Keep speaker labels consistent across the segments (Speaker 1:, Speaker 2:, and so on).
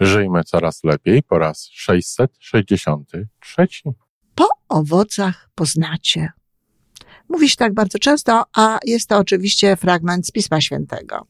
Speaker 1: Żyjmy coraz lepiej po raz 663.
Speaker 2: Po owocach poznacie. Mówi się tak bardzo często, a jest to oczywiście fragment z Pisma Świętego.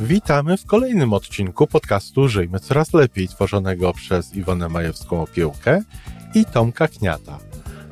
Speaker 1: Witamy w kolejnym odcinku podcastu Żyjmy Coraz Lepiej, tworzonego przez Iwonę Majewską Opiełkę i Tomka Kniata.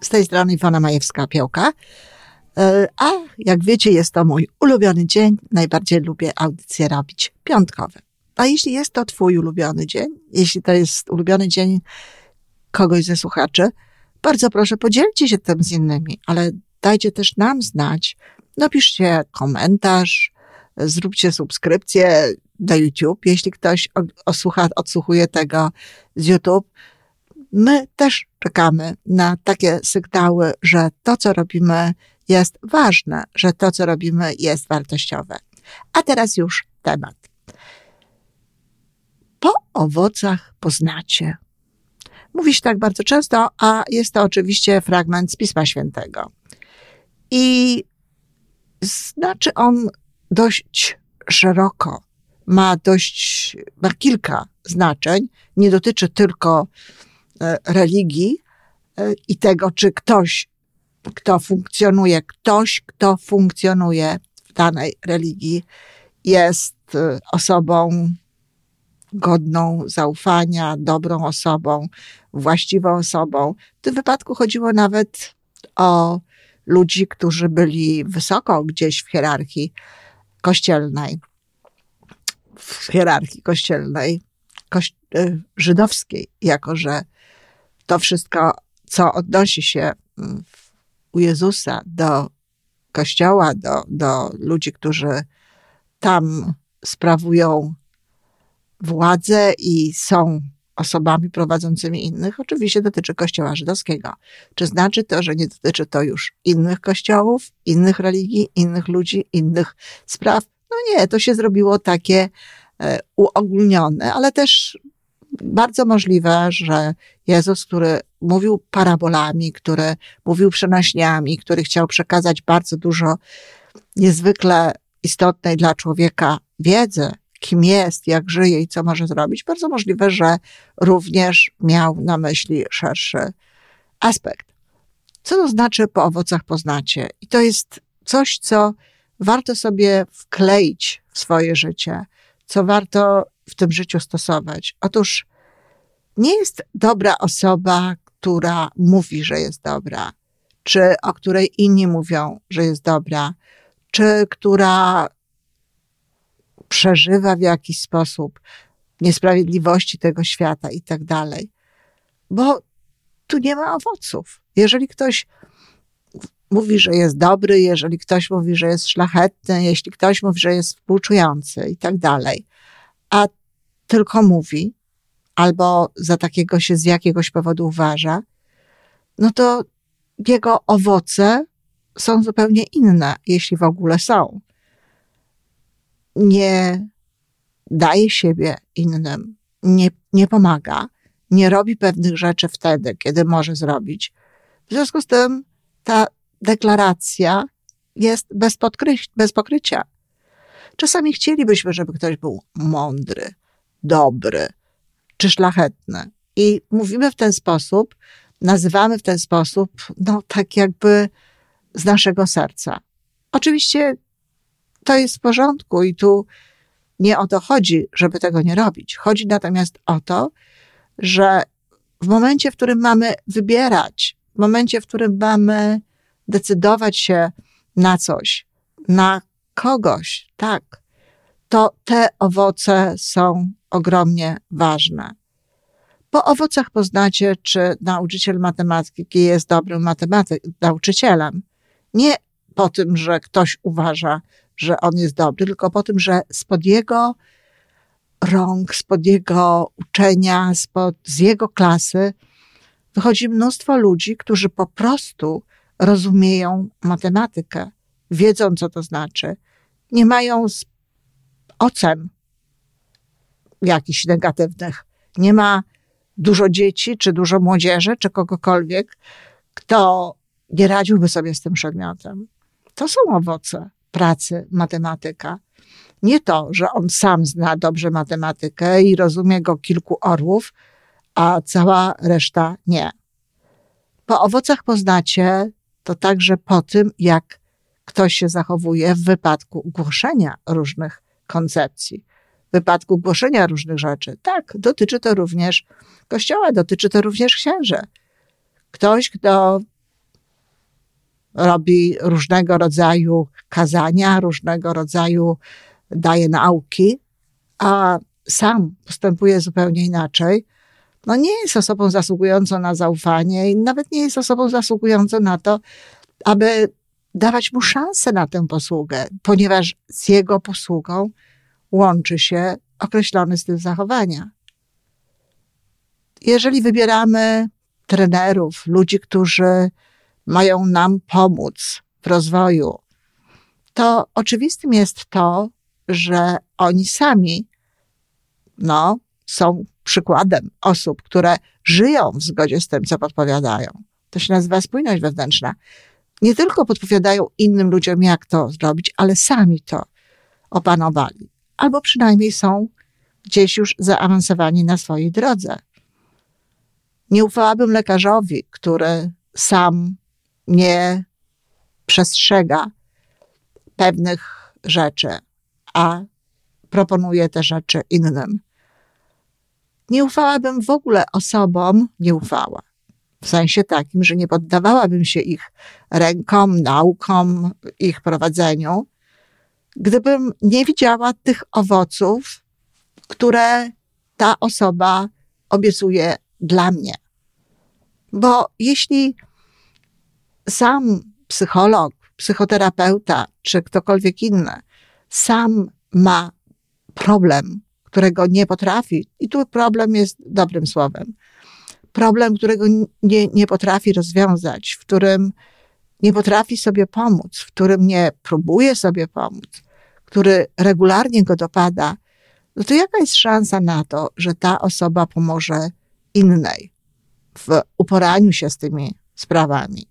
Speaker 2: Z tej strony Iwona Majewska-Piołka. E, A jak wiecie, jest to mój ulubiony dzień. Najbardziej lubię audycje robić piątkowe. A jeśli jest to Twój ulubiony dzień, jeśli to jest ulubiony dzień kogoś ze słuchaczy, bardzo proszę, podzielcie się tym z innymi, ale dajcie też nam znać. Napiszcie komentarz, zróbcie subskrypcję na YouTube, jeśli ktoś osłucha, odsłuchuje tego z YouTube. My też czekamy na takie sygnały, że to, co robimy, jest ważne, że to, co robimy, jest wartościowe. A teraz już temat. Po owocach poznacie. Mówi się tak bardzo często, a jest to oczywiście fragment z Pisma Świętego. I znaczy on dość szeroko, ma dość, ma kilka znaczeń, nie dotyczy tylko religii e, i tego, czy ktoś, kto funkcjonuje, ktoś, kto funkcjonuje w danej religii, jest e, osobą godną zaufania, dobrą osobą, właściwą osobą. W tym wypadku chodziło nawet o ludzi, którzy byli wysoko gdzieś w hierarchii kościelnej, w hierarchii kościelnej, koś, y, żydowskiej, jako że to wszystko, co odnosi się mm, u Jezusa do kościoła, do, do ludzi, którzy tam sprawują władzę i są osobami prowadzącymi innych, oczywiście dotyczy Kościoła żydowskiego. Czy znaczy to, że nie dotyczy to już innych kościołów, innych religii, innych ludzi, innych spraw? No nie, to się zrobiło takie e, uogólnione, ale też bardzo możliwe, że Jezus, który mówił parabolami, który mówił przenośniami, który chciał przekazać bardzo dużo niezwykle istotnej dla człowieka wiedzy, kim jest, jak żyje i co może zrobić, bardzo możliwe, że również miał na myśli szerszy aspekt. Co to znaczy po owocach poznacie? I to jest coś, co warto sobie wkleić w swoje życie, co warto w tym życiu stosować. Otóż nie jest dobra osoba, która mówi, że jest dobra, czy o której inni mówią, że jest dobra, czy która przeżywa w jakiś sposób niesprawiedliwości tego świata i tak dalej. Bo tu nie ma owoców. Jeżeli ktoś mówi, że jest dobry, jeżeli ktoś mówi, że jest szlachetny, jeśli ktoś mówi, że jest współczujący i tak dalej, a tylko mówi, albo za takiego się z jakiegoś powodu uważa, no to jego owoce są zupełnie inne, jeśli w ogóle są nie daje siebie innym, nie, nie pomaga, nie robi pewnych rzeczy wtedy, kiedy może zrobić. W związku z tym ta deklaracja jest bez, bez pokrycia. Czasami chcielibyśmy, żeby ktoś był mądry, dobry czy szlachetny. I mówimy w ten sposób, nazywamy w ten sposób, no tak jakby z naszego serca. Oczywiście to jest w porządku i tu nie o to chodzi, żeby tego nie robić. Chodzi natomiast o to, że w momencie, w którym mamy wybierać, w momencie, w którym mamy decydować się na coś, na kogoś, tak, to te owoce są ogromnie ważne. Po owocach poznacie, czy nauczyciel matematyki jest dobrym matematyk, nauczycielem. Nie po tym, że ktoś uważa, że on jest dobry, tylko po tym, że spod jego rąk, spod jego uczenia, spod, z jego klasy wychodzi mnóstwo ludzi, którzy po prostu rozumieją matematykę, wiedzą, co to znaczy, nie mają ocen jakichś negatywnych. Nie ma dużo dzieci, czy dużo młodzieży, czy kogokolwiek, kto nie radziłby sobie z tym przedmiotem. To są owoce pracy matematyka. Nie to, że on sam zna dobrze matematykę i rozumie go kilku orłów, a cała reszta nie. Po owocach poznacie to także po tym, jak ktoś się zachowuje w wypadku głoszenia różnych koncepcji, w wypadku głoszenia różnych rzeczy. Tak, dotyczy to również Kościoła, dotyczy to również księży. Ktoś, kto robi różnego rodzaju kazania, różnego rodzaju daje nauki, a sam postępuje zupełnie inaczej, no nie jest osobą zasługującą na zaufanie i nawet nie jest osobą zasługującą na to, aby dawać mu szansę na tę posługę, ponieważ z jego posługą łączy się określony styl zachowania. Jeżeli wybieramy trenerów, ludzi, którzy mają nam pomóc w rozwoju, to oczywistym jest to, że oni sami no, są przykładem osób, które żyją w zgodzie z tym, co podpowiadają. To się nazywa spójność wewnętrzna. Nie tylko podpowiadają innym ludziom, jak to zrobić, ale sami to opanowali. Albo przynajmniej są gdzieś już zaawansowani na swojej drodze. Nie ufałabym lekarzowi, który sam nie przestrzega pewnych rzeczy, a proponuje te rzeczy innym. Nie ufałabym w ogóle osobom, nie ufała. W sensie takim, że nie poddawałabym się ich rękom, naukom, ich prowadzeniu, gdybym nie widziała tych owoców, które ta osoba obiecuje dla mnie. Bo jeśli sam psycholog, psychoterapeuta czy ktokolwiek inny sam ma problem, którego nie potrafi, i tu problem jest dobrym słowem, problem, którego nie, nie potrafi rozwiązać, w którym nie potrafi sobie pomóc, w którym nie próbuje sobie pomóc, który regularnie go dopada, no to jaka jest szansa na to, że ta osoba pomoże innej w uporaniu się z tymi sprawami?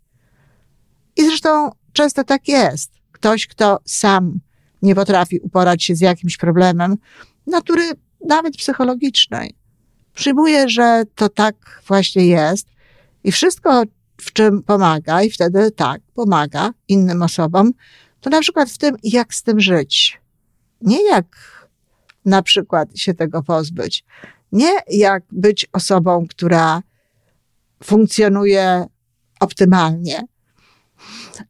Speaker 2: I zresztą często tak jest. Ktoś, kto sam nie potrafi uporać się z jakimś problemem, natury nawet psychologicznej, przyjmuje, że to tak właśnie jest i wszystko, w czym pomaga, i wtedy tak, pomaga innym osobom, to na przykład w tym, jak z tym żyć. Nie jak na przykład się tego pozbyć. Nie jak być osobą, która funkcjonuje optymalnie,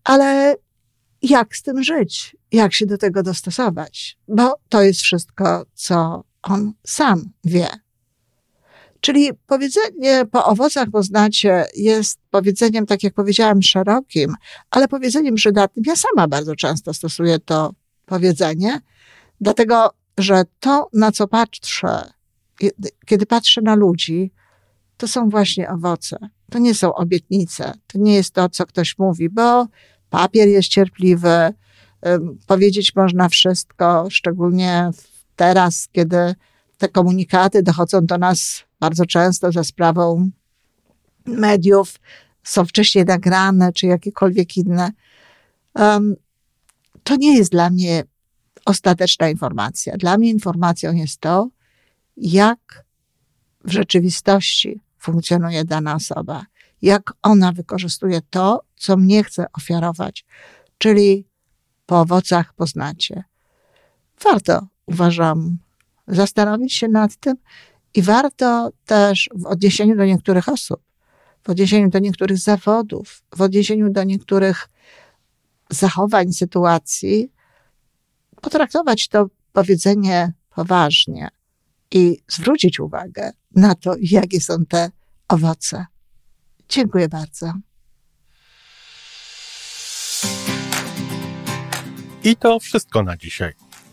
Speaker 2: ale jak z tym żyć, jak się do tego dostosować, bo to jest wszystko, co on sam wie. Czyli powiedzenie po owocach poznacie jest powiedzeniem, tak jak powiedziałam, szerokim, ale powiedzeniem przydatnym. Ja sama bardzo często stosuję to powiedzenie, dlatego że to, na co patrzę, kiedy patrzę na ludzi, to są właśnie owoce. To nie są obietnice, to nie jest to, co ktoś mówi, bo papier jest cierpliwy, powiedzieć można wszystko, szczególnie teraz, kiedy te komunikaty dochodzą do nas bardzo często za sprawą mediów, są wcześniej nagrane, czy jakiekolwiek inne. Um, to nie jest dla mnie ostateczna informacja. Dla mnie informacją jest to, jak w rzeczywistości funkcjonuje dana osoba, jak ona wykorzystuje to, co mnie chce ofiarować, czyli po owocach poznacie. Warto, uważam, zastanowić się nad tym i warto też w odniesieniu do niektórych osób, w odniesieniu do niektórych zawodów, w odniesieniu do niektórych zachowań, sytuacji, potraktować to powiedzenie poważnie i zwrócić uwagę na to, jakie są te owoce. Dziękuję bardzo.
Speaker 1: I to wszystko na dzisiaj.